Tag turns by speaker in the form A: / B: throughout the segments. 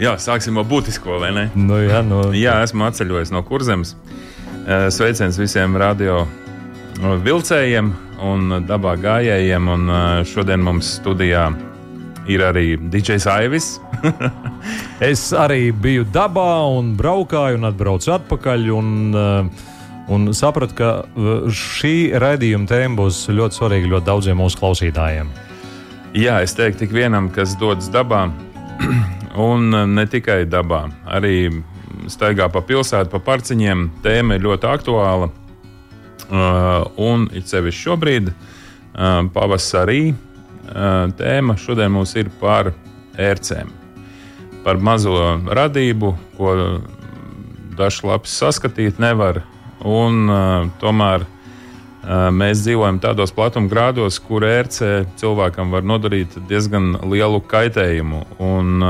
A: Jā, sāksim ar būtisko, vai ne?
B: nu, jā, nu,
A: Jā, esmu atceļojis no kurzemes. Eh, Sveiciens visiem radio eh, vilcējiem un dabā gājējiem. Un eh, šodien mums studijā ir arī DJs Aivis.
B: es arī biju dabā un braukāju un atbraucu atpakaļ. Un, uh, Un sapratu, ka šī raidījuma tēma būs ļoti svarīga ļoti daudziem mūsu klausītājiem.
A: Jā, es teiktu, tik vienam, kas dodas dabā, un ne tikai dabā, arī staigā pa pilsētu, pa parciņiem. Tēma ir ļoti aktuāla. Uh, un it sevišķi šobrīd, uh, pavasarī, tēma šodien mums ir par ērcēm. Par mazo radību, ko dažs labs saskatīt nevar. Un, tomēr mēs dzīvojam tādos platumgrādos, kur ērcē cilvēkam var nodarīt diezgan lielu kaitējumu. Un,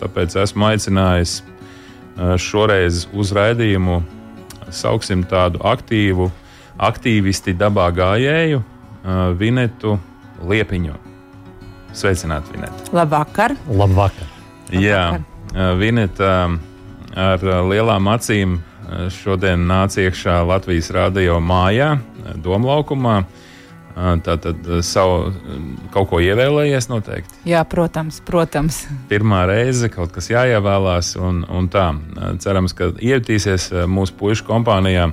A: tāpēc esmu aicinājis šoreiz uz raidījumu, sauksim tādu aktīvu, aktīvisti dabā gājēju, Vinetu Liepiņu. Sveicināti, Vineta!
C: Labvakar!
B: Labvakar!
A: Jā, Vineta ar lielām acīm šodien nāca iekšā Latvijas radio mājā, Domlaukumā. Tātad uh, savu kaut ko ievēlējies noteikti.
C: Jā, protams, protams.
A: Pirmā reize kaut kas jāievēlās, un, un tā. Cerams, ka ievitīsies mūsu puišu kompānijā.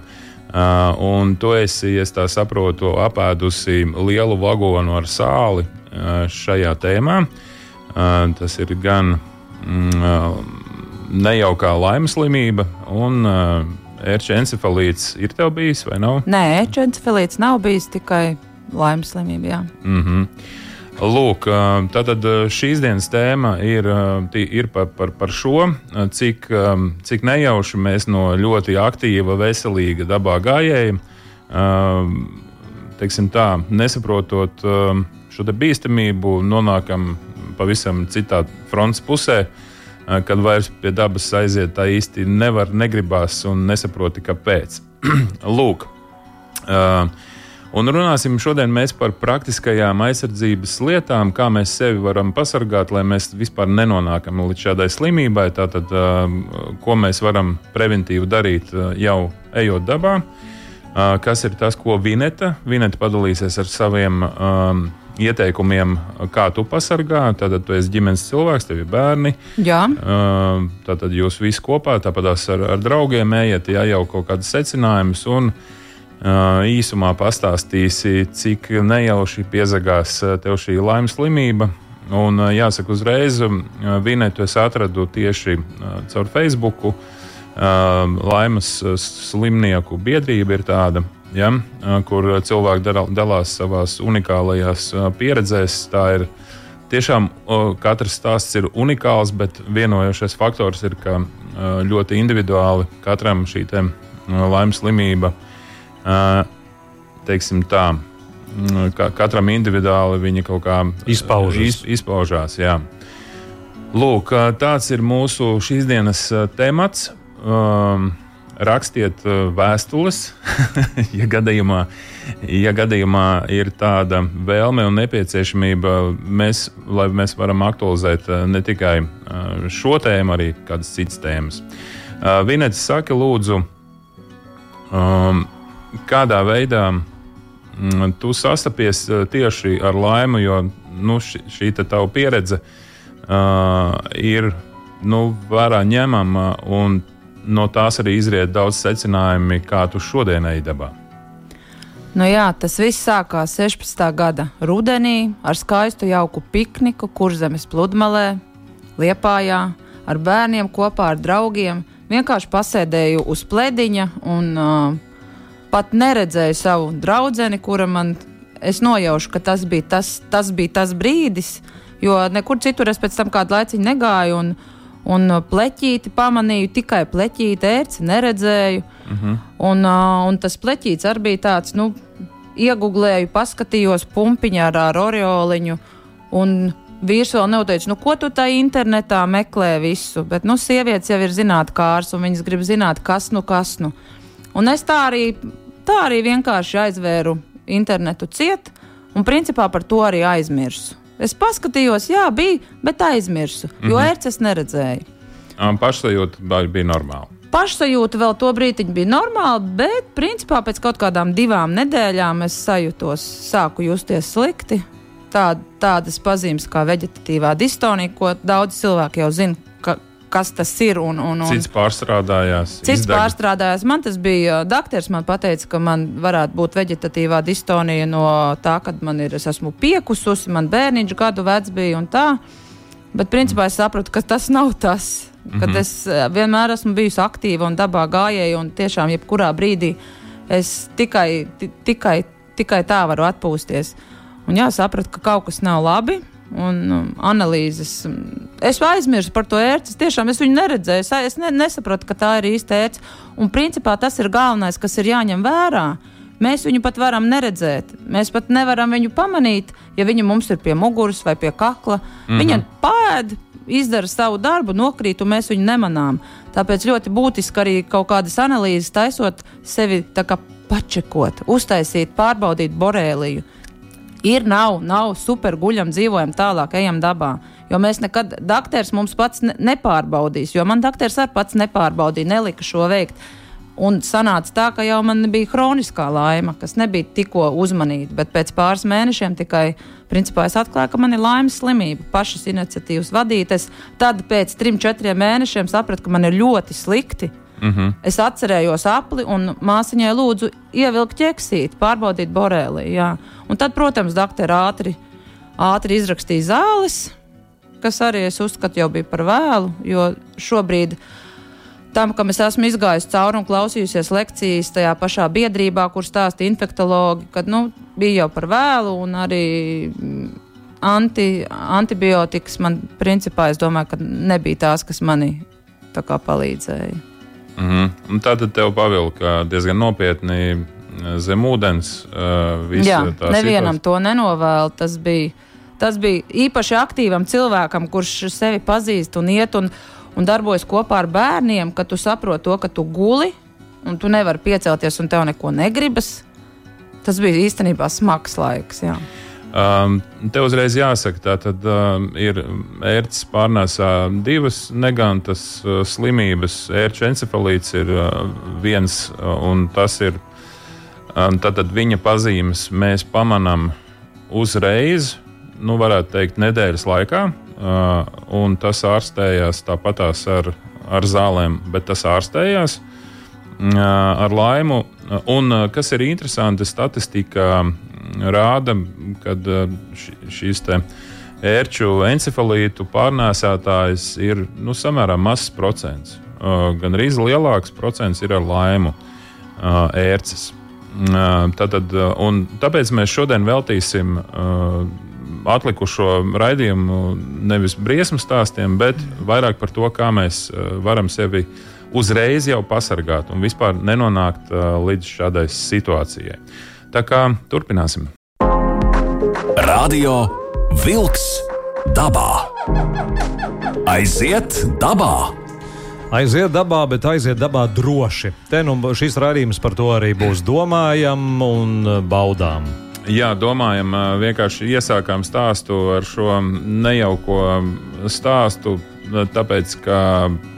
A: Uh, un tu esi, es tā saprotu, apēdusi lielu vagonu ar sāli uh, šajā tēmā. Uh, tas ir gan mm, nejaukā laimes slimība un uh, ērča encefalīts. Ir tev bijis vai nav?
C: Nē, četrfilīts nav bijis tikai laimes slimība. Jā.
A: Mm -hmm. Lūk, ā, tātad ā, šīs dienas tēma ir, ir par, par, par šo, cik, cik nejauši mēs no ļoti aktīva, veselīga dabā gājēja, teiksim tā, nesaprotot šo bīstamību, nonākam pavisam citā frontes pusē, ā, kad vairs pie dabas aiziet tā īsti nevar, negribās un nesaproti, kāpēc. Lūk. ā, Un runāsim šodien par praktiskajām aizsardzības lietām, kā mēs sevi varam pasargāt, lai mēs vispār nenonākam līdz šādai slimībai. Tātad, ā, ko mēs varam preventīvi darīt jau ejot dabā, kas ir tas, ko Vineta. Vineta padalīsies ar saviem um, ieteikumiem, kā tu pasargā. Tātad tu esi ģimenes cilvēks, tev ir bērni.
C: Jā.
A: Ā, Tātad jūs visi kopā, tāpat ar, ar draugiem ejat, ja jau kaut kādas secinājumus. Īsumā pastāstīsi, cik nejauši piezagās tev šī laimes slimība. Un, jāsaka, uzreiz ā, Vinetu es atradu tieši caur Facebook. Ā, slimnieku biedrība ir tāda, ja, kur cilvēki dalās savā unikālajās pieredzēs. Tā ir tiešām katrs stāsts ir unikāls, bet vienojošais faktors ir, ka ļoti individuāli katram šī laimes slimība, teiksim tā, ka katram individuāli viņa kaut kā
B: Izpaužas.
A: Iz, izpaužās jā. Lūk, tāds ir mūsu šīs dienas temats. Um, rakstiet ā, vēstules, ja gadījumā, ja gadījumā ir tāda vēlme un nepieciešamība, mēs, lai mēs varam aktualizēt ā, ne tikai ā, šo tēmu, arī kādas citas tēmas. Vinets saka, lūdzu, um, kādā veidā mm, tu sastapies tieši ar laimi, jo nu, šī te tava pieredze uh, ir nu, vērā ņemama un no tās arī izriet daudz secinājumi, kā tu šodien ej dabā.
C: Nu jā, tas viss sākās 16. gada rudenī ar skaistu jauku pikniku Kurzemes pludmalē, Liepājā, ar bērniem kopā ar draugiem. Vienkārši pasēdēju uz plēdiņa un uh, pat neredzēju savu draugu, kura man. Es nojaušu, ka tas bija tas, tas bija tas brīdis, jo nekur citur es pēc tam kādu laiciņu negāju. Un, Un uh, pleķīti pamanīju, tikai pleķīti, ērci neredzēju. Uh -huh. un, uh, un tas pleķītis arī bija tāds, nu, iegublēju, paskatījos pumpiņā ar, ar orioliņu. Un vīrs vēl neteica, nu, ko tu tā internetā meklē visu. Bet, nu, sievietes jau ir zinātnākārs, un viņas grib zināt, kas nu kas nu. Un es tā arī, tā arī vienkārši aizvēru internetu ciet, un principā par to arī aizmirsu. Es paskatījos, jā, bija, bet aizmirsu, jo mm -hmm. ērces neredzēju.
A: Pašsajūta bija normāla.
C: Pašsajūta vēl to brīdi bija normāla, bet principā pēc kaut kādām divām nedēļām es sajūtos, sāku justies slikti. Tā, tādas pazīmes kā vegetatīvā distonija, ko daudz cilvēku jau zina, kas tas ir. Un, un, un
A: cits pārstrādājās.
C: Cits izdeg. pārstrādājās. Man tas bija doktors, man teica, ka man varētu būt vegetatīvā distonija no tā, kad man ir, es esmu piekususi, man bērniņš gadu vecs bija un tā. Bet principā es sapratu, ka tas nav tas. Kad mm -hmm. es vienmēr esmu bijusi aktīva un dabā gājēja, un tiešām jebkurā brīdī es tikai, tikai, tikai tā varu atpūsties. Un jā, sapratu, ka kaut kas nav labi un um, analīzes. Es aizmirsu par to ērci. Tiešām es viņu neredzēju. Es, es ne, nesapratu, ka tā ir īsta ērce. Un principā tas ir galvenais, kas ir jāņem vērā. Mēs viņu pat varam neredzēt. Mēs pat nevaram viņu pamanīt, ja viņa mums ir pie muguras vai pie kakla. Mm -hmm. Viņa pēda, izdara savu darbu, nokrīt, un mēs viņu nemanām. Tāpēc ļoti būtiski arī kaut kādas analīzes taisot, sevi pačekot, uztaisīt, pārbaudīt borēliju. Ir, nav, nav super guļam, dzīvojam tālāk, ejam dabā. Jo mēs nekad, doktors mums pats ne, nepārbaudīs, jo man doktors arī pats nepārbaudīja, nelika šo veikt. Un sanāca tā, ka jau man bija kroniskā laima, kas nebija tikko uzmanīta, bet pēc pāris mēnešiem tikai principā, es atklāju, ka man ir laimes slimība, pašas iniciatīvas vadītas. Tad pēc trim, četriem mēnešiem sapratu, ka man ir ļoti slikti. Mm -hmm. Es atcerējos apli un māsiņai lūdzu ievilkt ķeksīti, pārbaudīt boreli. Jā. Un tad, protams, doktori ātri, ātri izrakstīja zāles, kas arī es uzskatu jau bija par vēlu, jo šobrīd tam, kam es esmu izgājis cauri un klausījusies lekcijas tajā pašā biedrībā, kur stāsta infektuologi, kad nu, bija jau par vēlu un arī anti, antibiotikas man principā, es domāju, ka nebija tās, kas mani palīdzēja.
A: Mm -hmm. Tā tad tev pavilka diezgan nopietni zem ūdens. Uh,
C: Jā, nevienam situācija. to nenovēlu. Tas bija, tas bija īpaši aktīvam cilvēkam, kurš sevi pazīst un iet un, un darbojas kopā ar bērniem, ka tu saproti to, ka tu guli un tu nevari piecelties un tev neko negribas. Tas bija īstenībā smags laiks. Jā.
A: Um, te uzreiz jāsaka, ka tad um, ir ērts pārnēsā divas negantas uh, slimības. Ērču encefalīts ir uh, viens, uh, un tas ir um, tātad viņa pazīmes mēs pamanām uzreiz, nu, varētu teikt, nedēļas laikā, uh, un tas ārstējās tāpatās ar, ar zālēm, bet tas ārstējās uh, ar laimu. Un uh, kas ir interesanti, statistika rāda, ka uh, šīs ērču encefalītu pārnēsātājs ir nu, samērā mazs procents. Uh, gan arī lielāks procents ir ar laimu uh, ērces. Tātad, tāpēc mēs šodien veltīsim atlikušo raidījumu nevis briesmu stāstiem, bet vairāk par to, kā mēs varam sevi uzreiz jau pasargāt un vispār nenonākt līdz šādai situācijai. Tā kā turpināsim.
D: Radio Wolks dabā. Aiziet dabā!
B: Aiziet dabā, bet aiziet dabā droši. Te nu šis raidījums par to arī būs domājam un baudām.
A: Jā, domājam, vienkārši iesākām stāstu ar šo nejauko stāstu, tāpēc, ka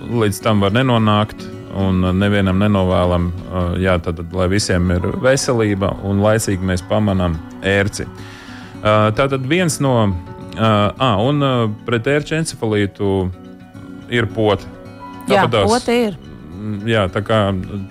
A: līdz tam var nenonākt un nevienam nenovēlam, jā, tad, lai visiem ir veselība un laicīgi mēs pamanām ērci. Tā tad viens no, ah, un pret ērču encefalītu ir pota.
C: Jā, pota ir.
A: Jā, tā kā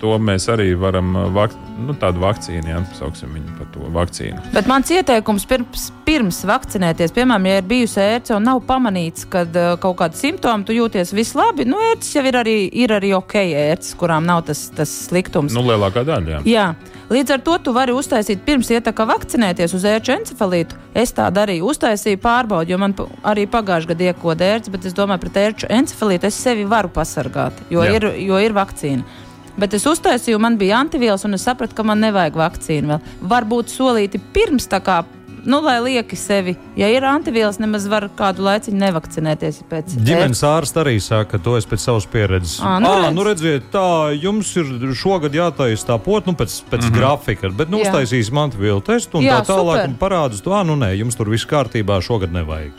A: to mēs arī varam vakt, nu, tādu vakcīnu, ja sauksim viņu par to vakcīnu.
C: Bet mans ieteikums pirms, pirms vakcinēties, piemēram, ja ir bijusi ērce un nav pamanīts, ka uh, kaut kāda simptoma, tu jūties viss labi, nu, ērces jau ir arī, ir arī ok, ērces, kurām nav tas, tas sliktums.
A: Nu, lielākā daļa. Jā.
C: Jā. Līdz ar to tu vari uztaisīt pirms iet tā kā vakcinēties uz ērču encefalītu. Es tā darīju, uztaisīju pārbaudi, jo man arī pagājušajā gadā iekoda ērts, bet es domāju, pret ērču encefalītu es sevi varu pasargāt, jo,
A: Jā.
C: ir, jo ir vakcīna. Bet es uztaisīju, man bija antivielas, un es sapratu, ka man nevajag vakcīnu vēl. Varbūt solīti pirms tā kā. Nu, lai lieki sevi, ja ir antivielas, nemaz var kādu laiciņu nevakcinēties.
B: Ģimenes ārsts arī saka, ka to es pēc savas pieredzes.
C: Ā, nu
B: Ā,
C: redz.
B: nu redziet, tā jums ir šogad jātaisa tā pot, nu pēc, pēc mm -hmm. grafika, bet nu
C: Jā.
B: uztaisīsim antivielu testu un
C: Jā,
B: tā tālāk
C: super.
B: un parādus to, ah, nu nē, jums tur viss kārtībā, šogad nevajag.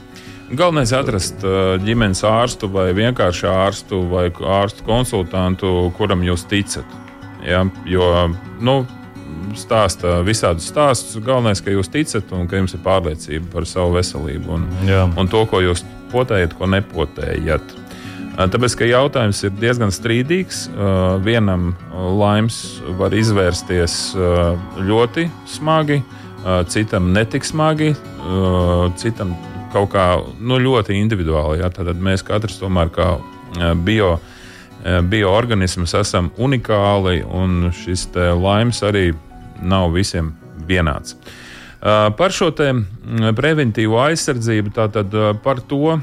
A: Galvenais ir atrast uh, ģimenes ārstu vai vienkārši ārstu vai ārstu konsultantu, kuram jūs ticat. Ja? Jo, nu, stāsta visādus stāstus. Galvenais, ka jūs ticat un ka jums ir pārliecība par savu veselību un,
B: Jā.
A: un to, ko jūs potējat, ko nepotējat. Uh, Tāpēc, ka jautājums ir diezgan strīdīgs. Uh, Vienam laims var izvērsties ļoti smagi, citam netik smagi, citam kaut kā nu, ļoti individuāli. Ja? Tad mēs katrs tomēr kā bio, bioorganisms esam unikāli, un šis laimes arī nav visiem vienāds. Par šo preventīvo aizsardzību, tātad par to,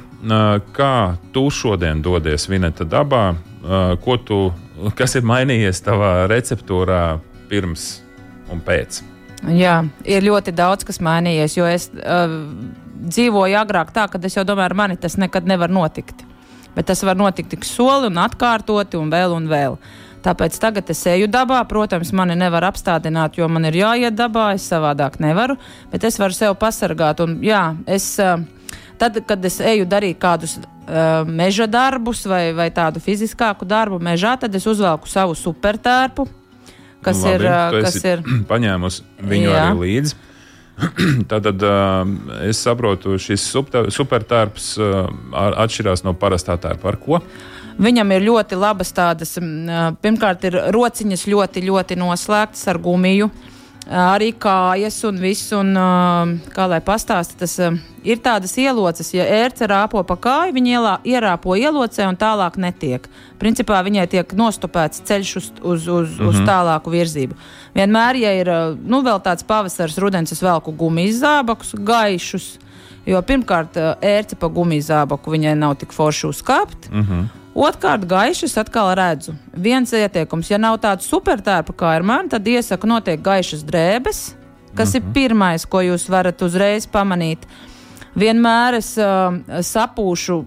A: kā tu šodien dodies Vineta dabā, tu, kas ir mainījies tavā receptūrā pirms un pēc.
C: Jā, ir ļoti daudz kas mainījies, jo es uh, dzīvoju agrāk tā, ka es jau domāju, ar mani tas nekad nevar notikt. Bet tas var notikt tik soli un atkārtoti un vēl un vēl. Tāpēc tagad es eju dabā. Protams, mani nevar apstādināt, jo man ir jāiet dabā. Es savādāk nevaru, bet es varu sev pasargāt. Un, jā, es, uh, tad, kad es eju darīt kādus uh, meža darbus vai, vai tādu fiziskāku darbu mežā, tad es uzvelku savu supertērpu, kas
A: Nu,
C: ir.
A: labi,
C: uh,
A: tu
C: kas ir
A: paņēmusi viņu
C: Jā.
A: arī līdzi. Tātad uh, es saprotu, šis super- supertērps uh, atšķirās no parastā tērpa. Ar ko?
C: Viņam ir ļoti labas tādas, mm, ā, pirmkārt, ir rociņas ļoti, ļoti noslēgtas ar gumiju. ā, Arī kājas un viss, un ā, kā lai pastāsta, tas ā, ir tādas ieloces, ja ērce rāpo pa kāju, viņa ielā, ierāpo ielocē un tālāk netiek. Principā viņai tiek nostupēts ceļš uz, uz, uz, mm -hmm. uz tālāku virzību. Vienmēr, ja ir ā, nu, vēl tāds pavasaris, rudens, es velku gumijas zābakus, gaišus. Jo pirmkārt, ā, ērce pa gumijas zābaku viņai nav tik forši uzkāpt. Mm -hmm. Otrkārt, gaišas atkal redzu. Viens ieteikums, ja nav tāds supertērpa kā ar mani, tad iesaku noteikti gaišas drēbes, kas mm -hmm. ir pirmais, ko jūs varat uzreiz pamanīt. Vienmēr es uh, sapūšu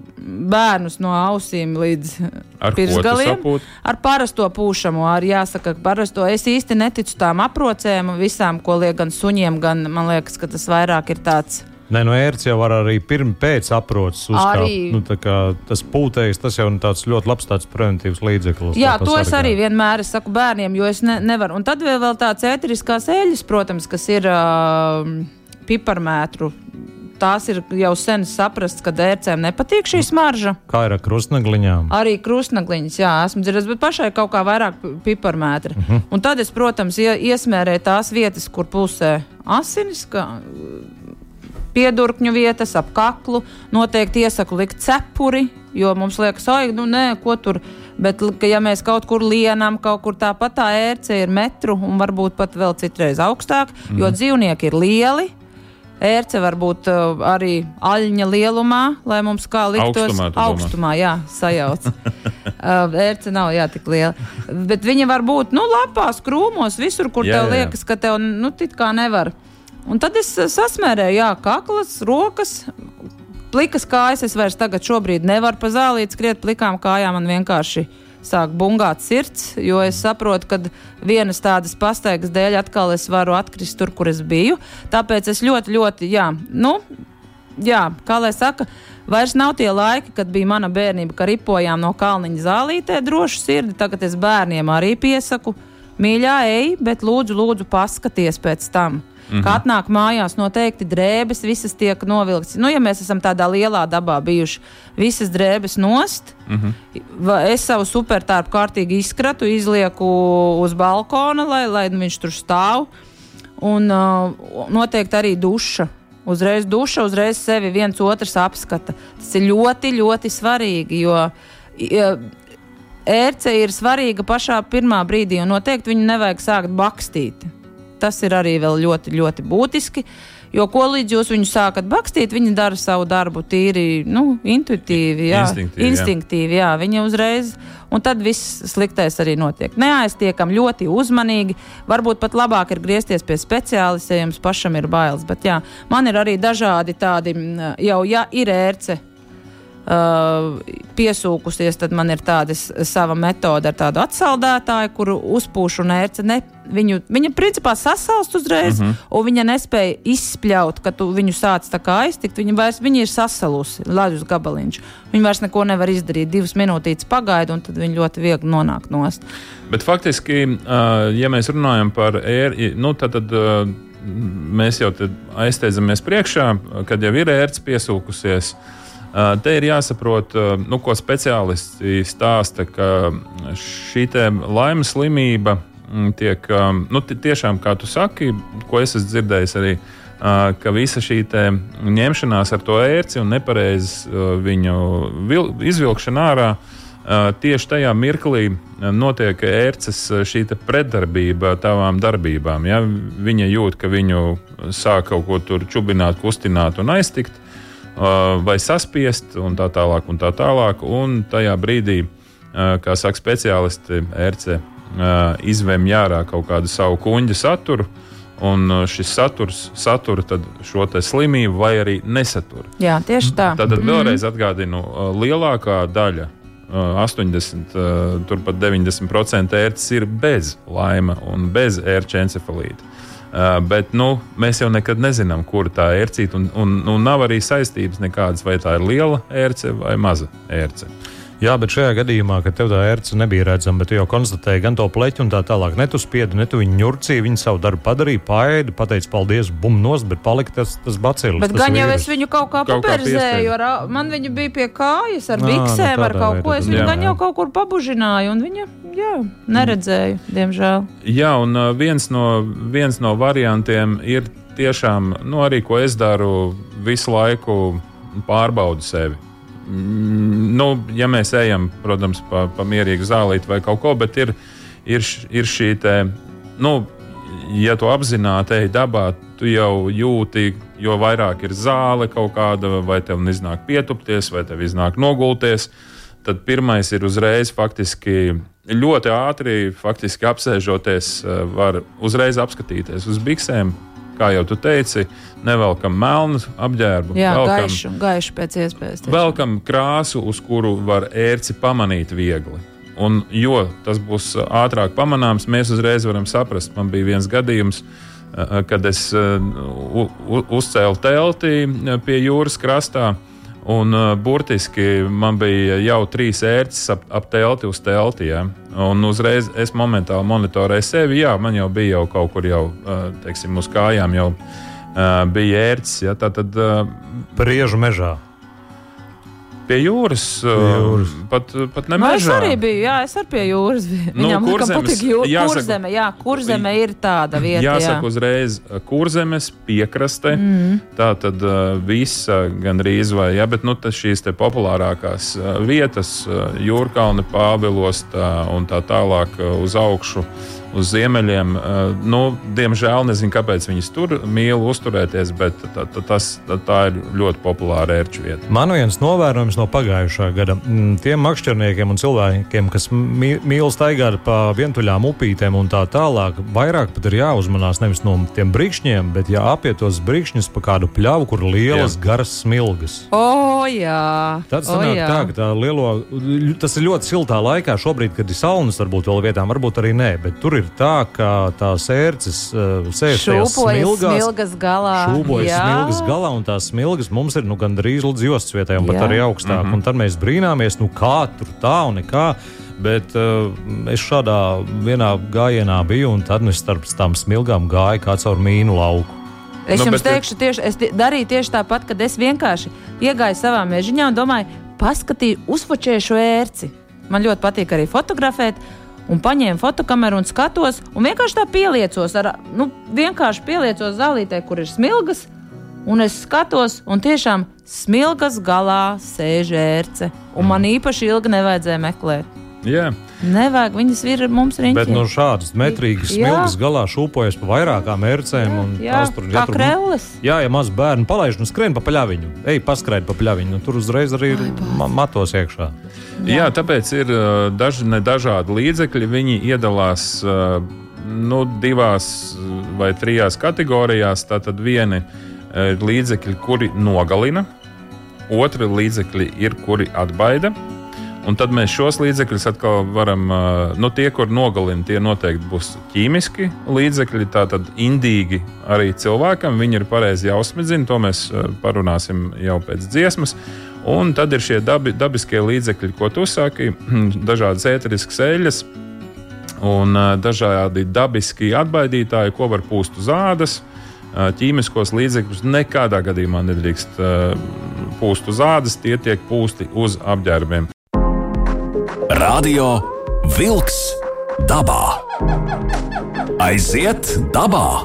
C: bērnus no ausīm līdz
A: Ar
C: pirksgaliem. Ar parasto pūšamo, ar jāsaka, ka parasto. Es īsti neticu tām aprocēm, visām, ko liek gan suņiem, gan man liekas, ka tas vairāk ir tāds.
B: Nē, no ērts jau var arī pirms pēc aproces uzkāpt.
C: Arī-
B: Nu, kā tas pūtējs, tas jau ir tāds ļoti labs tāds preventīvs līdzeklis.
C: Jā, to es arī vienmēr es saku bērniem, jo es ne, nevaru. Un tad vēl, vēl tāds ēteriskās eļļas, protams, kas ir uh, piparmētru. Tās ir jau sen saprasts, ka ērcēm nepatīk šī smarža.
B: Kā ir ar krustnegliņām?
C: Arī krustnagliņas, jā, esmu dzirdējis, bet pašai kaut kā vairāk pi- piparmētra. Uh
B: Mhm.
C: -huh. Un tad es, protams, ie, iesmērēju tās vietas, kur pulsē asinis, kā piedurkņu vietas, ap kaklu. Noteikti iesaku likt cepuri, jo mums liekas, oi, nu nē, ko tur. Bet, ja mēs kaut kur lienam, kaut kur tāpat tā ērce ir metru un varbūt pat vēl citreiz augstāk, mm. jo dzīvnieki ir lieli. Ērce var būt uh, arī aļņa lielumā, lai mums kā liktos
A: Augstumā,
C: augstumā jā, sajauc. uh, ērce nav jā, tik liela. Bet viņa var būt nu, lapās, krūmos, visur, kur
A: Jā,
C: tev
A: jā.
C: liekas, ka tev nu, tik kā nevar. Un tad es uh, sasmērēju, jā, kaklas, rokas. Plikas kājas es vairs tagad šobrīd nevaru pa zālīt skriet plikām kājām. Man vienkārši sāk bungāt sirds, jo es saprotu, ka vienas tādas pastaigas dēļ atkal es varu atkrist tur, kur es biju. Tāpēc es ļoti, ļoti, jā, nu, jā, kā lai saka, vairs nav tie laiki, kad bija mana bērnība, ka ripojām no kalniņa zālītē drošu sirdi. Tagad es bērniem arī piesaku, mīļā, ej, bet lūdzu, lūdzu paskaties pēc tam. -hmm. Kad atnāk mājās, noteikti drēbes visas tiek novilktas. Nu, ja mēs esam tādā lielā dabā bijuši, visas drēbes nost. Mm -hmm. Es savu supertārpu kārtīgi izkratu, izlieku uz balkona, lai, lai viņš tur stāv. Un uh, noteikti arī duša. Uzreiz duša, uzreiz sevi viens otrs apskata. Tas ir ļoti, ļoti svarīgi, jo ērce ir svarīga pašā pirmā brīdī, un noteikti viņu nevajag sākt bakstīt. Tas ir arī ļoti, ļoti būtiski. Jo ko līdz jūs viņu sākat bakstīt, viņi dara savu darbu tīri, nu, intuitīvi, jā, instinktīvi. instinktīvi jā. jā. Viņa uzreiz, un tad viss sliktais arī notiek. Neaiztiekam ļoti uzmanīgi. Varbūt pat labāk ir griezties pie speciālista, ja jums pašam ir bailes. Bet jā, man ir arī dažādi tādi, jau ja ir ērce uh, piesūkusies, tad man ir tāda sava metode ar tādu atsaldētāju, kuru uzpūšu un ērce. Ne, viņu, viņa principā sasalst uzreiz, uh mhm. -huh. un viņa nespēja izspļaut, ka tu viņu sāc tā kā aiztikt. Viņa, vairs, viņa ir sasalusi, ledus gabaliņš. Viņa vairs neko nevar izdarīt. Divas minūtītes pagaida, un tad viņa ļoti viegli nonāk nost.
A: Bet faktiski, uh, ja mēs runājam par ēru, nu, tad. tad uh, Mēs jau aizsteidzamies priekšā, kad jau ir ērts piesūkusies. Uh, Te ir jāsaprot, nu, ko speciālisti stāsta, ka šī laimes slimība mm, tiek nu, tiešām, kā tu saki, ko es esmu dzirdējis arī. Ka visa šī ņemšanās ar to ērci un nepareizi viņu vil, izvilkšana ārā tieši tajā mirklī notiek ērces pretdarbība tavām darbībām. Ja? Viņa jūt, ka viņu sāk kaut ko tur čubināt, kustināt un aiztikt vai saspiest, un tā tālāk. Un tā tālāk. Un tajā brīdī, kā saka speciālisti, RC izvemj ārā kaut kādu savu kuģa saturu. Un šis saturs satura šo slimību vai arī nesatura.
C: Jā, tieši tā.
A: Tad mm. vēlreiz atgādinu, lielākā daļa 80, turpat 90% ērces ir bez laima un bez ērča encefalīta. Uh, bet nu, mēs jau nekad nezinām, kur tā ir ērcīta. Un, un, un nav arī saistības nekādas, vai tā ir liela ērce vai maza ērce.
B: Jā, bet šajā gadījumā, kad tev tā ērce nebija redzama, bet tu jau konstatēji gan to pleķu un tā tālāk, ne tu spiedi, ne tu viņu ņurcīji, viņi savu darbu padarīja, paēdi, pateica paldies, bum nost, bet palika tas, tas bacils.
C: Bet gan jau vīrus. es viņu kaut kā paperzēju, ar, man viņa bija pie kājas, ar biksēm, nu, ar kaut ko, es viņu jā, gan jau kaut kur pabužināju, un viņa, jā, neredzēju, diemžēl.
A: Jā, un viens no, viens no variantiem ir tiešām, nu arī ko es daru, visu laiku pārbaudu sevi nu, ja mēs ejam, protams, pa, pa mierīgu zālīti vai kaut ko, bet ir, ir, ir šī te, nu, ja tu apzināti ej dabā, tu jau jūti, jo vairāk ir zāle kaut kāda, vai tev iznāk pietupties, vai tev iznāk nogulties, tad pirmais ir uzreiz faktiski ļoti ātri, faktiski apsēžoties, eh, var uzreiz apskatīties uz biksēm, kā jau tu teici, nevelkam melnu apģērbu.
C: Jā, velkam, gaišu, gaišu pēc iespējas.
A: Tiešām. Velkam krāsu, uz kuru var ērci pamanīt viegli. Un, jo tas būs ātrāk pamanāms, mēs uzreiz varam saprast. Man bija viens gadījums, kad es uzcēlu telti pie jūras krastā. Un, uh, burtiski man bija jau trīs ērces ap, ap telti uz telti. Ja? Un uzreiz es momentāli monitorēju sevi. Jā, man jau bija jau kaut kur jau, uh, teiksim, uz kājām jau uh, bija ērces. Ja? Tā tad. Uh,
B: Priežu mežā
A: pie jūras. Pie jūras. Pat, pat ne mežā.
C: Es arī biju, jā, es arī pie jūras biju. Nu, Viņam patīk jū, jāsaka, kurzeme, jā, kurzeme ir tāda vieta.
A: Jāsaka jā. uzreiz, kurzemes piekraste, mm. tā tad uh, visa gandrīz vai, jā, bet nu šīs te populārākās uh, vietas, uh, Jūrkalni, Pāvilos tā, un tā tālāk uz augšu uz ziemeļiem. Uh, nu, diemžēl nezinu, kāpēc viņas tur mīl uzturēties, bet tā, tā, tas, tā, tā ir ļoti populāra ērču vieta.
B: Man viens novērojums no pagājušā gada. Mm, tiem makšķerniekiem un cilvēkiem, kas mīl staigāt pa vientuļām upītēm un tā tālāk, vairāk pat ir jāuzmanās nevis no tiem brīkšņiem, bet jāapiet tos brīkšņus pa kādu pļavu, kur ir lielas, jā. garas smilgas.
C: O, jā.
B: Tad sanāk o, jā. tā, ka tā lielo, tas ir ļoti siltā laikā šobrīd, kad ir saunas, varbūt vēl vietām, varbūt arī nē, bet tur ir ir tā, ka tās ērces uh, sēž tajās smilgās,
C: smilgas galā.
B: Šūpojas smilgas galā, un tās smilgas mums ir nu, gandrīz līdz jostas jā. pat arī augstāk. Mm -hmm. Un tad mēs brīnāmies, nu kā tur tā un nekā. Bet uh, es šādā vienā gājienā biju, un tad nu, starp tām smilgām gāja kā caur mīnu lauku.
C: Es
A: Nu,
C: jums
A: bet-
C: teikšu, tieši, es darīju tieši tāpat, kad es vienkārši iegāju savā mežiņā un domāju, paskatīju, uzfočēšu ērci. Man ļoti patīk arī fotografēt. Un paņēmu fotokameru un skatos, un vienkārši tā pieliecos, ar, nu, vienkārši pieliecos zālītē, kur ir smilgas. Un es skatos, un tiešām smilgas galā sēž ērce. Un man īpaši ilgi nevajadzēja meklēt.
A: Jā,
C: Nevajag, viņas ir mums riņķī.
B: Bet no šādas metrīgas
C: Jā.
B: smilgas galā šūpojas pa vairākām ērcēm. un
C: Jā,
B: tās tur-
C: kā
B: ja tur-
C: krēlis.
B: Jā, ja maz bērnu palaiž un skrien pa pļaviņu, ej, paskraid pa pļaviņu, nu, tur uzreiz arī ir ma matos iekšā.
A: Jā, tāpēc ir daži dažādi līdzekļi. Viņi iedalās nu, divās vai trijās kategorijās. Tātad vieni ir līdzekļi, kuri nogalina, otri līdzekļi ir, kuri atbaida. Un tad mēs šos līdzekļus atkal varam, nu, tie, kur nogalina, tie noteikti būs ķīmiski līdzekļi, tātad indīgi arī cilvēkam. Viņi ir pareizi jāuzsmedzina, to mēs parunāsim jau pēc dziesmas. Un tad ir šie dabi, dabiskie līdzekļi, ko tu saki, dažādas ēteriskas eļļas un dažādi dabiski atbaidītāji, ko var pūst uz ādas. Ķīmiskos līdzekļus nekādā gadījumā nedrīkst pūst uz ādas, tie tiek pūsti uz apģērbiem.
D: Radio Wolks dabā. Aiziet dabā!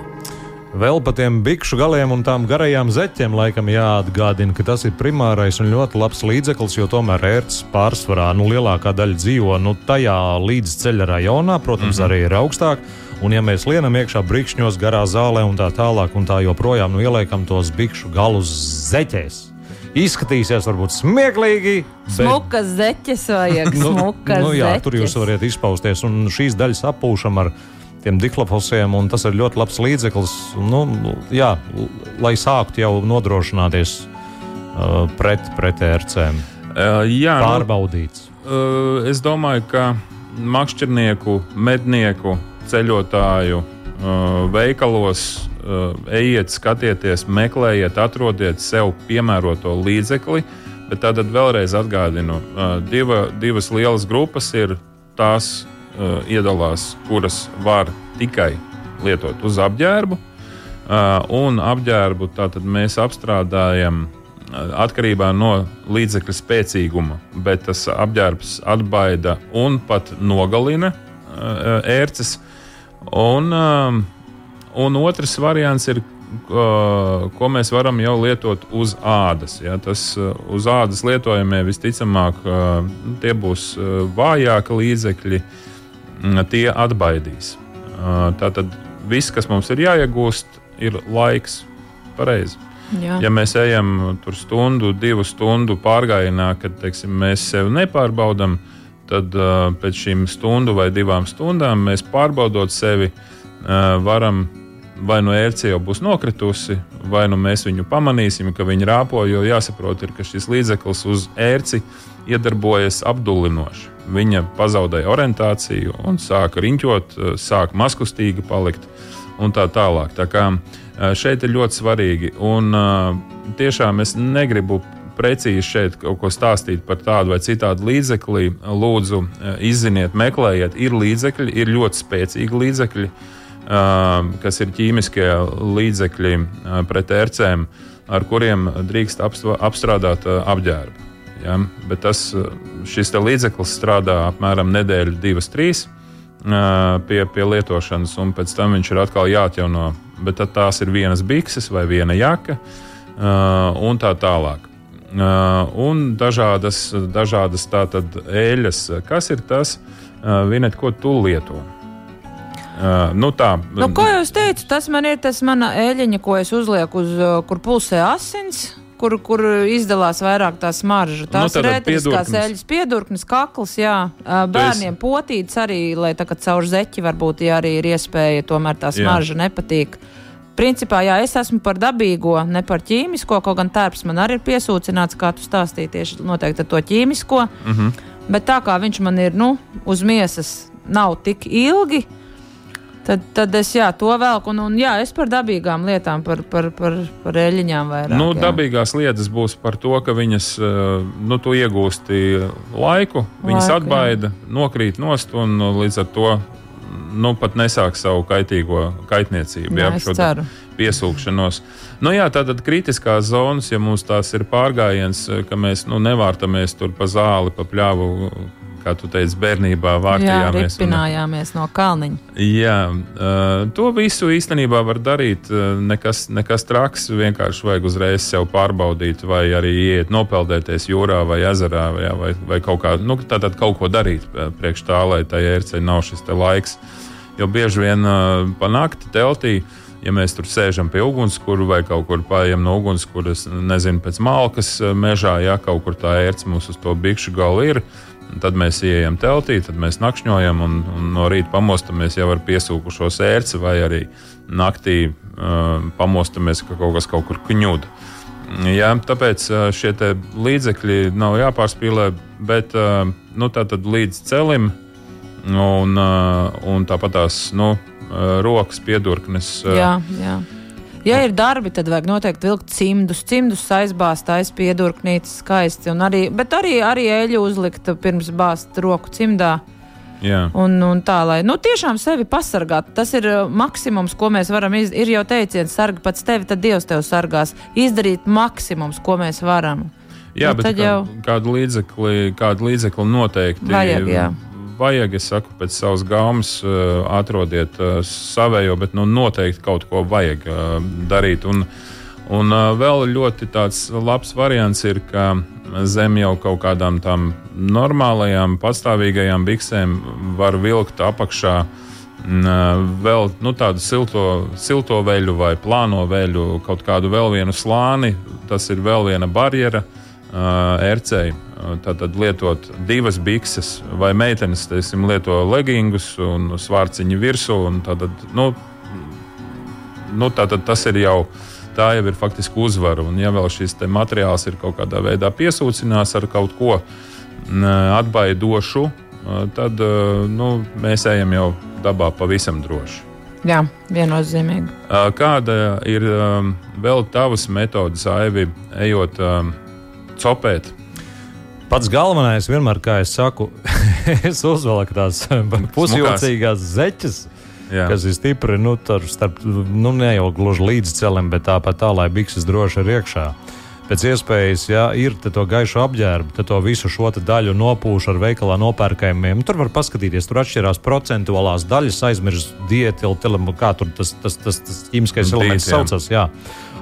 B: Vēl par tiem bikšu galiem un tām garajām zeķiem laikam jāatgādina, ka tas ir primārais un ļoti labs līdzeklis, jo tomēr ērts pārsvarā nu, lielākā daļa dzīvo nu, tajā līdz ceļa rajonā, protams, mm -hmm. arī ir augstāk. Un, ja mēs lienam iekšā brīkšņos, garā zālē un tā tālāk, un tā joprojām nu, ieliekam tos bikšu galus zeķēs, izskatīsies varbūt smieklīgi. bet-
C: Smukas zeķes vajag. Smukas
B: nu, jā,
C: zeķes.
B: tur jūs varat izpausties. Un šīs daļas apūšam ar tiem diklofosiem, un tas ir ļoti labs līdzeklis. Nu, jā, lai sāktu jau nodrošināties uh, pret, pret ērcēm.
A: Ā, Jā, nu,
B: Pārbaudīts.
A: Uh, es domāju, ka makšķernieku, mednieku, ceļotāju uh, veikalos uh, ejiet, skatieties, meklējiet, atrodiet sev piemēroto līdzekli. Bet tātad vēlreiz atgādinu, uh, diva, divas lielas grupas ir tās uh, iedalās, kuras var tikai lietot uz apģērbu. Uh, un apģērbu mēs apstrādājam uh, atkarībā no līdzekļa spēcīguma, bet tas apģērbs atbaida un pat nogalina uh, ērces. Un, um, un otrs variants ir, ko mēs varam jau lietot uz ādas. Ja? Tas uh, uz ādas lietojamie visticamāk uh, tie būs uh, vājāki līdzekļi, mm, tie atbaidīs. Tātad viss, kas mums ir jāiegūst, ir laiks. Pareizi.
C: Jā.
A: Ja mēs ejam tur stundu, divu stundu pārgājienā, kad teiksim, mēs sevi nepārbaudām, tad uh, pēc šīm stundu vai divām stundām mēs pārbaudot sevi, uh, varam vai nu ērce jau būs nokritusi, vai nu mēs viņu pamanīsim, ka viņa rāpo. Jo jāsaprot, ir, ka šis līdzeklis uz ērci iedarbojas apdullinoši. Viņa pazaudēja orientāciju un sāka riņķot, uh, sāka maskustīgi palikt un tā tālāk. Tā kā uh, šeit ir ļoti svarīgi. Un uh, tiešām es negribu precīzi šeit kaut ko stāstīt par tādu vai citādu līdzekli. Lūdzu, izziniet, meklējiet, ir līdzekļi, ir ļoti spēcīgi līdzekļi, uh, kas ir ķīmiskie līdzekļi uh, pret ērcēm, ar kuriem drīkst apstrādāt uh, apģērbu. Ja? Bet tas, uh, šis līdzeklis strādā apmēram nedēļu, divas, trīs pie, pie lietošanas, un pēc tam viņš ir atkal jāatjauno. Bet tās ir vienas bikses vai viena jaka un tā tālāk. Un dažādas, dažādas tātad eļļas. Kas ir tas, Vinet, ko tu lieto? Ā, Nu tā,
C: Nu, ko jūs teicat? Tas man ir tas mana eļļiņa, ko es uzlieku uz, uh, kur pulsē asins. Kur, kur izdalās vairāk tā smarža. Tās
A: Nu,
C: ir
A: piedurknis.
C: eļļas, piedurknis, kakls, jā. Uh, Bērniem potīts arī, lai tā kā caur zeķi varbūt, ja arī ir iespēja, tomēr tā
A: Jā.
C: smarža nepatīk. Principā, jā, es esmu par dabīgo, ne par ķīmisko, kaut gan tērps man arī ir piesūcināts, kā tu stāstīji tieši noteikti ar to ķīmisko. Mm. -hmm. Bet tā kā viņš man ir, nu, uz miesas nav tik ilgi, Tad, tad es jā, to velku. Un, un jā, es par dabīgām lietām, par, par, par, par eļļiņām vairāk.
A: Nu,
C: jā.
A: dabīgās lietas būs par to, ka viņas, eh, nu, tu iegūsti laiku, viņas
C: Laiku,
A: atbaida, nokrīt nost un nu, līdz ar to nu, pat nesāk savu kaitīgo kaitniecību.
C: Jā,
A: jā, piesūkšanos. Nu, jā, tātad kritiskās zonas, ja mums tās ir pārgājiens, ka mēs nu, nevārtamies tur pa zāli, pa pļāvu, kā tu teici, bērnībā
C: Jā,
A: vārtījāmies. un-
C: ripinājāmies no kalniņa.
A: Jā, uh, to visu īstenībā var darīt. Uh, nekas, nekas traks, vienkārši vajag uzreiz sev pārbaudīt, vai arī iet nopeldēties jūrā vai ezerā, vai, vai, vai kaut, kā, nu, tātad kaut ko darīt uh, priekš tā, lai tai ērcei nav šis laiks. Jo bieži vien pa nakti teltī. Ja mēs tur sēžam pie ugunskura vai kaut kur pārējām no ugunskuras, nezinu, pēc malkas mežā, ja kaut kur tā ērts mums uz to bikšu galu ir, Tad mēs ienākam teltī, tad mēs nakšņojam un, un no rīta pamostamies jau ar piesūkušo sērci, vai arī naktī uh, pamostamies, ka kaut kas kaut kur kņūda. Jā, tāpēc šie līdzekļi nav jāpārspīlē, bet uh, nu, tā tad līdz celim un, uh, un tāpat tās nu, rokas piedurknes.
C: Jā, jā. Ja ir darbi, tad vajag noteikti vilkt cimdus. Cimdus aizbāzt, aizpiedurknītis skaisti. Arī, bet arī, arī eļu uzlikt pirms bāzt roku cimdā.
A: jā.
C: Un, un tā, lai nu, tiešām sevi pasargātu. Tas ir uh, maksimums, ko mēs varam izdarīt. Ir jau teiciens, sargi pats tevi, tad Dievs tevi sargās. Izdarīt maksimums, ko mēs varam.
A: Jā,
C: Nu,
A: bet kā,
C: jau-
A: kādu, līdzekli, kādu līdzekli noteikti
C: Vajag, jā.
A: Vajag. Es saku, pēc savas gaumas uh, atrodiet uh, savējo, bet nu, noteikti kaut ko vajag uh, darīt. Un, un vēl ļoti tāds labs variants ir, ka zem jau kaut kādām tām normālajām, pastāvīgajām biksēm var vilkt apakšā. mm, Vēl nu, tādu silto, silto veļu vai plāno veļu, kaut kādu vēl vienu slāni. Tas ir vēl viena barjera uh, ērcei. Tātad lietot divas bikses, vai meitenes teiksim, lieto legingus un svārciņu virsū. un Tātad, nu, nu, tātad tas ir jau. Tā jau ir faktiski uzvara. Un, ja vēl šis te materiāls ir kaut kādā veidā piesūcināts ar kaut ko atbaidošu, tad nu, mēs ejam jau dabā pavisam droši.
C: Jā, viennozīmīgi.
A: Kāda ir vēl tavas metodas, Aivi, ejot copēt?
B: Pats galvenais vienmēr, kā es saku, es uzvelku tās pusjocīgās zeķes.
A: Jā.
B: kas ir stipri, nu, starp, nu, ne jau gluži līdz celim, bet tāpat tā, lai bikses droši ir iekšā. Pēc iespējas, ja ir to gaišu apģērbu, tad to visu šo daļu nopūš ar veikalā nopērkajiem. Tur var paskatīties, tur atšķirās procentuālās daļas, aizmirst dietilu, kā tur tas, tas, tas, tas ķīmiskais elements saucas. Jā.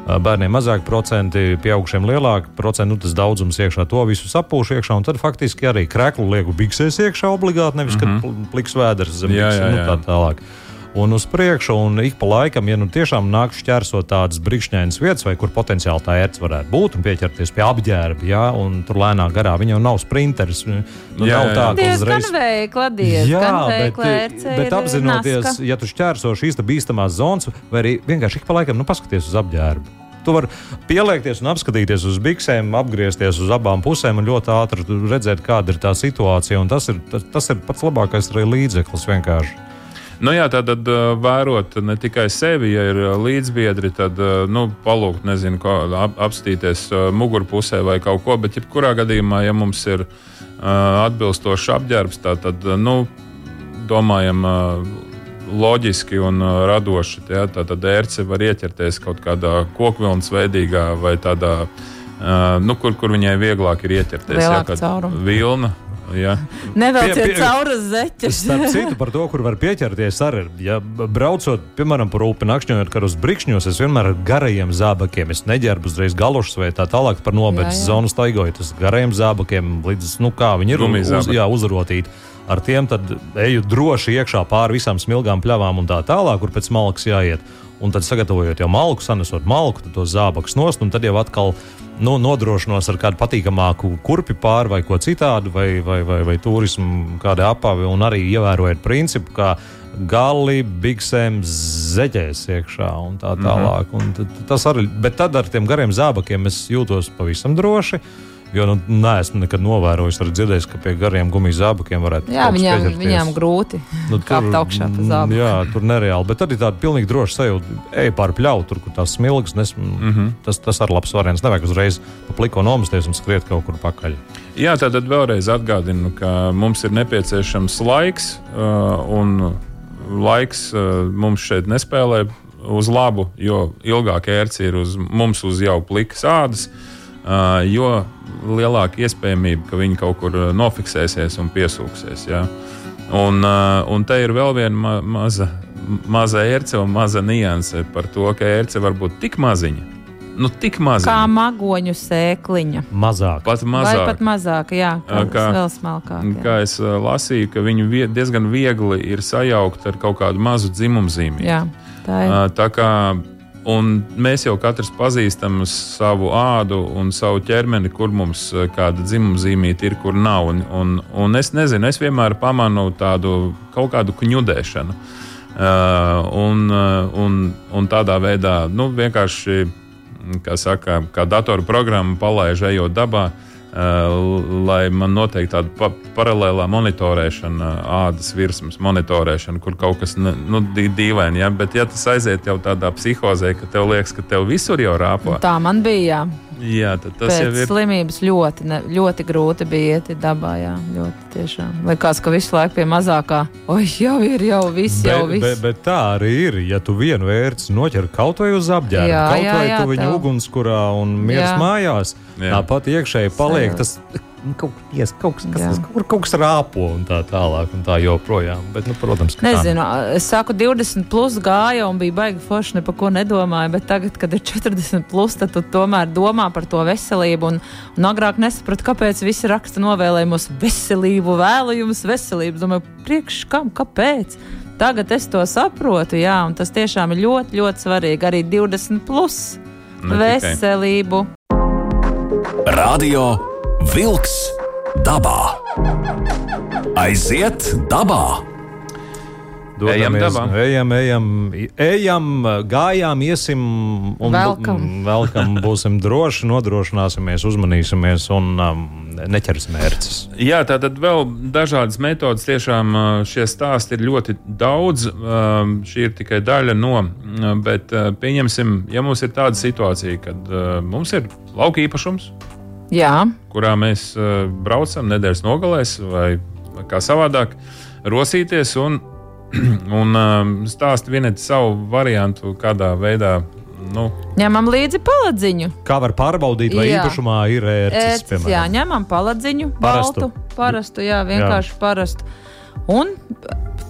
B: Bērniem mazāk procenti, pieaugušiem lielāk procenti, nu, tas daudzums iekšā, to visu sapūš iekšā, un tad faktiski arī krēklu lieku biksēs iekšā obligāti, nevis, mm -hmm. kad pliks vēders zem
A: Mhm. Jā,
B: biksēm,
A: jā,
B: nu,
A: jā.
B: tā tālāk un uz priekšu, un ik pa laikam, ja nu tiešām nāk šķērsot tādas brīkšņainas vietas, vai kur potenciāli tā ērts varētu būt, un pieķerties pie apģērba, jā, un tur lēnā garā viņa jau nav sprinteris. Nu,
A: Jā,
B: nav
A: jā,
B: tā,
A: jā.
B: ka uzreiz.
C: veikla, diezgan veikla ērce
B: bet
C: ir
B: apzinoties,
C: naska.
B: ja tu šķērso šīs bīstamās zonas, vai arī vienkārši ik pa laikam nu, paskaties uz apģērbu. Tu vari pieliekties un apskatīties uz biksēm, apgriezties uz abām pusēm un ļoti ātri redzēt, kāda ir tā situācija. un Tas ir, tas, tas ir pats labākais arī līdzeklis vienkārši.
A: Nu, jā, tad, tad vērot ne tikai sevi, ja ir līdzbiedri, tad nu, palūgt, nezinu, ko, ap, apstīties mugurpusē vai kaut ko. Bet, jebkurā gadījumā, ja mums ir uh, atbilstošs apģērbs, tā, tad nu, domājam uh, loģiski un radoši. Jā, tā tad ērce var ieķerties kaut kādā kokvilnas veidīgā vai tādā, uh, nu, kur, kur viņai vieglāk ir ieķerties.
C: Lielāka cauruma.
A: Vilna. Jā.
C: Nevelciet
B: Pie- pie-
C: cauri zeķes.
B: Starp citu, par to, kur var pieķerties, arī ja braucot, piemēram, par upi, nakšņojot karos brikšņos, es vienmēr ar garajiem zābakiem, es neģērbu uzreiz galošus vai tā tālāk par
C: jā.
B: zonu staigoju. Tas garajiem zābakiem, līdz, nu kā viņi ir uz, jā, uzrotīti. Ar tiem tad eju droši iekšā pāri visām smilgām pļavām un tā tālāk, kur pēc malkas jāiet. Un tad, sagatavojot jau malku, sanesot malku, tad tos zābakus nost, un tad jau atkal nu, nodrošinos ar kādu patīkamāku kurpi pāri vai ko citādu, vai, vai, vai, vai turismu, kādu apavi, un arī ievērojot principu, kā gali, biksēm, zeķēs iekšā un tā tālāk. Un tad, tas arī, bet tad ar tiem gariem zābakiem es jūtos pavisam droši. Jo nu, neesmu nekad novērojis, arī dzirdējis, ka pie gariem gumijas zābakiem varētu
C: Jā,
B: kaut kas
C: viņām,
B: pieķerties.
C: viņām grūti
B: Nu,
C: kāpt augšā pa zābaku.
B: Jā, tur nereāli. Bet arī tāda pilnīgi droša sajūta. Ej pāri pļauju, tur, kur tās smilgas. Nes, mm. -hmm. Tas, tas arī labs variants. Nevajag uzreiz pa pliko nomesties un skriet kaut kur pakaļ.
A: Jā, tātad vēlreiz atgādinu, ka mums ir nepieciešams laiks, uh, un laiks uh, mums šeit nespēlē uz labu, jo ilgāk ērts ir uz mums uz jau plikas ādas, uh, jo lielāka iespējamība, ka viņi kaut kur nofiksēsies un piesūksies. Ja? Un, un te ir vēl viena ma maza, maza ērce un maza nianse par to, ka ērce var būt tik maziņa. Nu, tik maziņa.
C: Kā magoņu sēkliņa.
B: Mazāk.
A: Pat
C: Vai
A: mazāk.
C: pat mazāk, jā, kā, vēl smalkāk. jā.
A: Kā es lasīju, ka viņu vie, diezgan viegli ir sajaukt ar kaut kādu mazu dzimumu zīmīti.
C: Jā, tā ir.
A: Tā kā un mēs jau katrs pazīstam savu ādu un savu ķermeni, kur mums uh, kāda dzimuma zīmīte ir, kur nav. Un, un, un es nezinu, es vienmēr pamanu tādu kaut kādu kņudēšanu. Uh, un, uh, un, un tādā veidā nu, vienkārši, kā saka, kā datorprogramma palaiž ejot dabā, uh, lai man noteikti tāda pa paralēlā monitorēšana, ādas virsmas monitorēšana, kur kaut kas nu, dī- dīvaini. Ja? Bet, ja tas aiziet jau tādā psihozē, ka tev liekas, ka tev visur jau rāpo,
C: Tā man bija. Jā.
A: Jā, tas
C: Pēc
A: jau ir.
C: slimības ļoti, ne, ļoti grūti bija iet dabā. Jā, ļoti tiešām. Likās, ka visu laiku pie mazākā. Oi, jau ir, jau viss, jau
B: Bet,
C: viss.
B: bet, bet tā arī ir. Ja tu vienu vērts noķer kaut vai uz apģērba,
C: Jā,
B: kaut
C: jā,
B: vai
C: jā,
B: tu viņu
C: tev.
B: ugunskurā un miers
C: Jā.
B: mājās,
A: Jā.
B: tāpat iekšēji paliek tas. Kaut, ies, kaut, kas,
C: Jā.
B: kas, kaut, kur- kaut kas rāpo un tā tālāk, un tā joprojām. Bet, nu, protams, ka tā
C: Nezinu, es saku, 20 plus gāja un bija baigi forši, ne par ko nedomāju. Bet tagad, kad ir 40 plus, tad tu tomēr domā par to veselību. Un, un agrāk nesapratu, kāpēc visi raksta novēlējumos veselību, vēlu jums veselību. Domāju, priekš kam, kāpēc? Tagad es to saprotu, jā, un tas tiešām ir ļoti, ļoti svarīgi. Arī 20 plus veselību.
D: Radio Wolks dabā. Aiziet dabā!
A: Ejam
B: Dodamies,
A: dabā.
B: ejam, ejam, ejam, gājām, iesim un
C: Velkam.
B: velkam, būsim droši, nodrošināsimies, uzmanīsimies un um, neķersim mērķus.
A: Jā, tā tad vēl dažādas metodas. Tiešām uh, šie stāsti ir ļoti daudz. Um, Šī ir tikai daļa no. uh, Bet uh, pieņemsim, ja mums ir tāda situācija, kad uh, mums ir lauka īpašums,
C: Jā,
A: kurā mēs uh, braucam nedēļas nogalēs vai, kā savādāk, rosīties un, un um, stāst vienot savu variantu, kādā veidā. Nu,
C: ņemam līdzi paladziņu.
B: Kā var pārbaudīt, vai
C: Jā.
B: īpašumā ir ērces,
C: Ērces, jā,
B: piemēram?
C: ņemam paladziņu,
B: Parastu.
C: baltu, parastu, jā, vienkārši jā. parastu. Un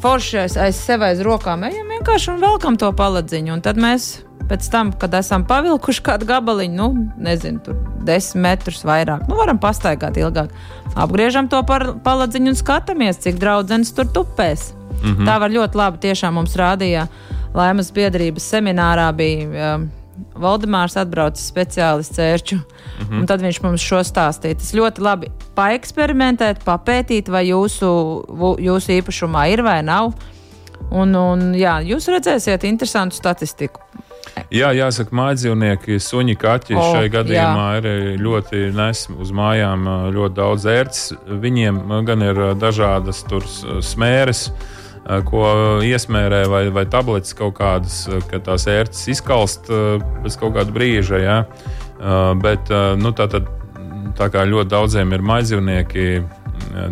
C: foršais aiz sevi aiz rokām ejam vienkārši un velkam to paladziņu. Un tad mēs pēc tam, kad esam pavilkuši kādu gabaliņu, nu, nezinu, tur desmit metrus vairāk, nu, varam pastaigāt ilgāk. Apgriežam to paladziņu un skatāmies, cik draudzenes tur tupēs. Mm -hmm. Tā var ļoti labi. Tiešām mums rādīja Laimas biedrības seminārā bija. Um, Valdemārs atbraucis speciālists cērču, mm -hmm. un tad viņš mums šo stāstīja. Tas ļoti labi paeksperimentēt, papētīt, vai jūsu, jūsu īpašumā ir vai nav. Un, un, jā, jūs redzēsiet interesantu statistiku.
A: Jā, jāsaka, mājdzīvnieki, suņi, kaķi oh, šai gadījumā jā. ir ļoti nes uz mājām ā, ļoti daudz ērts. Viņiem ā, gan ir dažādas tur smēres, ko iesmērē, vai, vai tabletes kaut kādas, ka tās ērts izkalst pēc kaut kāda brīža. Ā, Bet nu, tā, tad, tā kā ļoti daudziem ir mājdzīvnieki.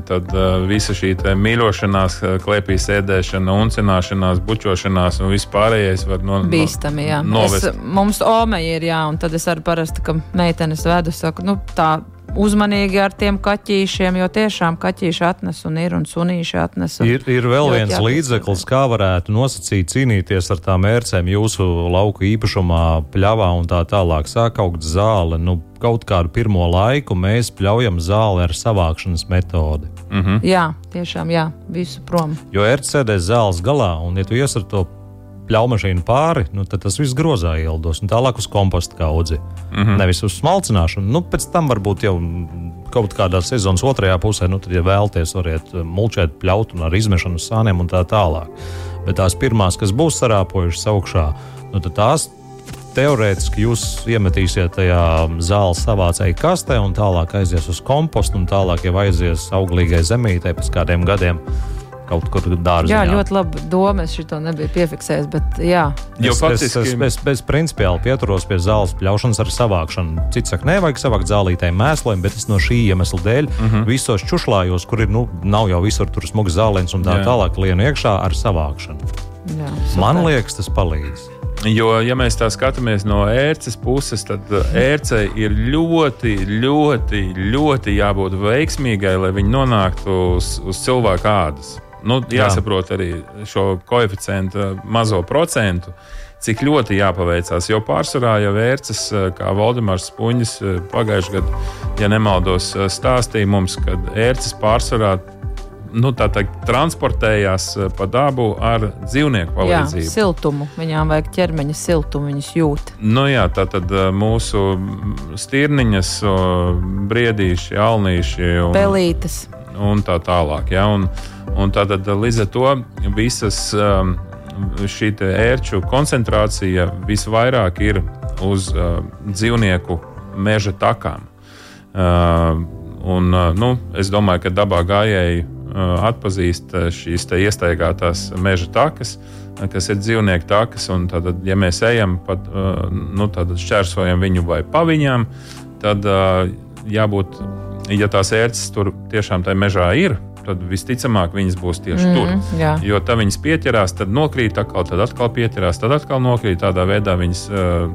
A: Tad uh, visa šī mīļošanās, ā, klēpī sēdēšana, uncināšanās, bučošanās un viss pārējais var no,
C: Bīstami, jā.
A: novest.
C: Es, mums omeja ir, jā, un tad es arī parasti, ka meitenes vedu, saku, nu, tā uzmanīgi ar tiem kaķīšiem, jo tiešām kaķīši atnes un ir, un sunīši atnes. Un...
B: Ir, ir vēl viens
C: jāpiesargā.
B: līdzeklis, kā varētu nosacīt, cīnīties ar tām ērcēm jūsu lauku īpašumā, pļavā un tā tālāk. Sāk augt zāle. Nu, kaut kādu pirmo laiku mēs pļaujam zāli ar savākšanas metodi.
C: Jā, tiešām, jā, visu prom.
B: Jo ērts sēdēs zāles galā, un ja tu ies ar to pļaumašīnu pāri, nu, tad tas viss grozā ieldos un tālāk uz kompostu kaudzi. Mm -hmm. Nevis uz smalcināšanu. Nu, pēc tam varbūt jau kaut kādā sezonas otrajā pusē, nu, tad, ja vēlaties, variet mulčēt, pļaut un ar izmešanu sāniem un tā tālāk. Bet tās pirmās, kas būs sarāpojušas augšā, nu, tad tās teorētiski jūs iemetīsiet tajā zāles savācēju kastē, un tālāk aizies uz kompostu, un tālāk jau aizies auglīgai zemītē pēc kādiem gadiem. Kaut kur dārzā.
C: Jā, ļoti labi doma. Es šo nebiju piefiksējis, bet jā,
A: Jo
B: es,
A: faktiski-
B: es, es, es, es principiāli pieturos pie zāles pļaušanas ar savākšanu. Cits saka, nevajag savākt zālītē mēslojumu, bet es no šī iemesla dēļ uh
A: Mhm.
B: -huh. visos čušlājos, kur ir, nu, nav jau visur tur smags zālēns un tā
A: Jā.
B: tālāk, lienu iekšā ar savākšanu.
C: jā
B: Man
C: super.
B: liekas, tas palīdz.
A: Jo, ja mēs tā skatāmies no ērces puses, tad ērcei ir ļoti, ļoti, ļoti jābūt veiksmīgai, lai viņi nonāktu uz, uz cilvēka ādas. Nu, jāsaprot Jā. arī šo koeficientu mazo procentu, cik ļoti jāpaveicās. Jo pārsvarā jau vērts, kā Valdemārs Spunģis pagājušajā gadā, ja nemaldos, stāstīja mums, ka ērces pārsvarā nu, teikt, transportējās eh, pa dabu ar dzīvnieku palīdzību.
C: Jā, siltumu. Viņām vajag ķermeņa siltumu, viņas jūt.
A: Nu, jā, tā tad eh, mūsu stirniņas, briedīši, alnīši un
C: pelītes.
A: Un tā tālāk. Ja? Un, un tā tad līdz ar to visas um, šī ērču koncentrācija visvairāk ir uz uh, dzīvnieku meža takām. Uh, un, uh, nu, es domāju, ka dabā gājēji atpazīst šīs iestaigātās meža takas, kas ir dzīvnieku takas. Tad, ja mēs ejam pat nu, šķērsojam viņu vai pa viņām, tad jābūt, ja tās ērces tur tiešām tajā mežā ir, tad visticamāk viņas būs tieši mm, tur. Jā. Jo tā viņas pieķerās, tad nokrīt, atkal, tad atkal pieķerās, tad atkal nokrīt. Tādā veidā viņas uh,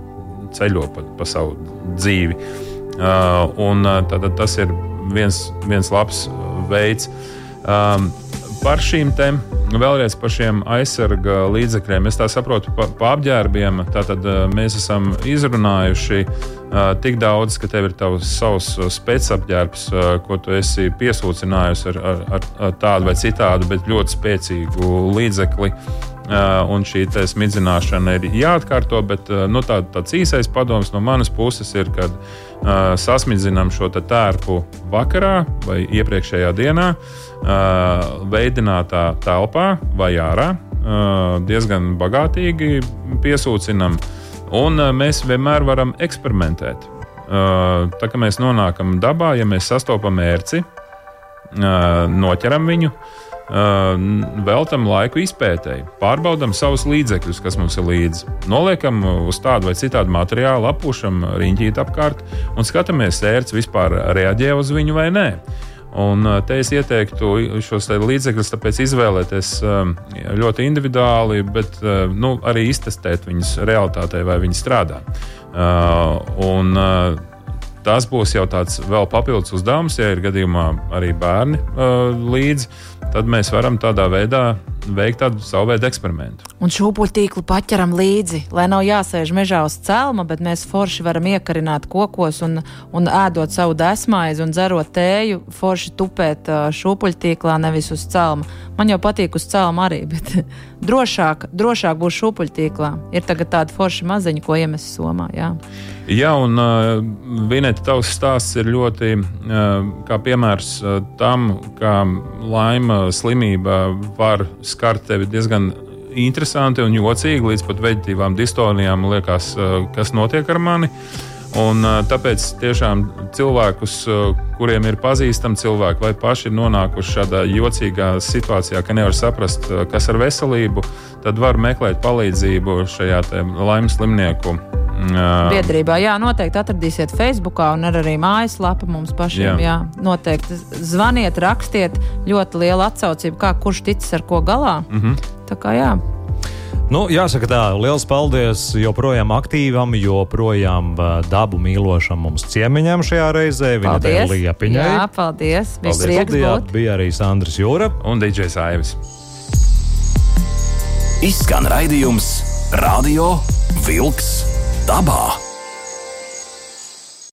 A: ceļo pa, pa savu dzīvi. Uh, un, tad, tas ir viens, viens labs veids. Um, par šīm tēmām, vēlreiz par šiem aizsarga līdzekļiem. Es tā saprotu, pa, pa apģērbiem tātad, uh, mēs esam izrunājuši uh, tik daudz, ka tev ir tavs savs spēcapģērbs, uh, ko tu esi piesūcinājusi ar, ar, ar tādu vai citādu, bet ļoti spēcīgu līdzekli. Uh, un šī smidzināšana ir jāatkārto, bet uh, nu, tā, tāds īsais padoms no manas puses ir, kad uh, sasmidzinām šo tērpu vakarā vai iepriekšējā dienā. Uh, veidinātā telpā vai ārā. Diezgan bagātīgi piesūcinam, un mēs vienmēr varam eksperimentēt. Tā kā mēs nonākam dabā, ja mēs sastopam mērci, noķeram viņu, veltam laiku izpētēji, pārbaudām savus līdzekļus, kas mums ir līdzi. Noliekam uz tādu vai citādu materiālu, apūšam riņķīt apkārt un skatāmies, ērts vispār reaģē uz viņu vai nē. Un te es ieteiktu šos līdzekļus izvēlēties ļoti individuāli, bet nu, arī iztestēt viņus realitātē, vai viņi strādā. Un, tas būs jau tāds vēl papildus uzdevums, ja ir gadījumā arī bērni līdzi tad mēs varam tādā veidā veikt tādu savu veidu eksperimentu.
C: Un šūpuļtīklu paķeram līdzi, lai nav jāsēž mežā uz celma, bet mēs forši varam iekarināt kokos un, un ēdot savu desmaizi un dzerot tēju, forši tupēt šūpuļtīklā, nevis uz celma. Man jau patīk uz celma arī, bet drošāk, drošāk būs šūpuļtīklā. Ir tagad tāda forša maziņa, ko iemest somā. Jā.
A: Jā, un uh, Vineta, tavs stāsts ir ļoti uh, kā piemērs uh, tam, kā laima slimība var skart tevi diezgan interesanti un jocīgi, līdz pat veģetīvām distonijām. Liekas, uh, kas notiek ar mani. Un, uh, tāpēc tiešām cilvēkus, uh, kuriem ir pazīstami cilvēki, vai paši ir nonākuši šādā jocīgā situācijā, ka nevar saprast, kas ar veselību, tad var meklēt palīdzību šajā laimes slimnieku
C: Biedrībā, jā, noteikti atradīsiet Facebook un arī mājaslapa mums pašiem. Jā. Jā, noteikti zvaniet, rakstiet. Ļoti liela atsaucība, kā kurš ticis ar ko galā. Mm -hmm. Tā kā jā.
B: Nu, jāsaka, tā, liels paldies joprojām aktīvam, joprojām dabu mīlošam mums ciemiņam šajā reizē. Viņa te ir liepiņa.
C: Jā, paldies. paldies. Studijā
B: bija arī Sandrs Jūra
A: un Dīdžejs Aivis.
D: Izskan raidījums Radio Vilks dabā.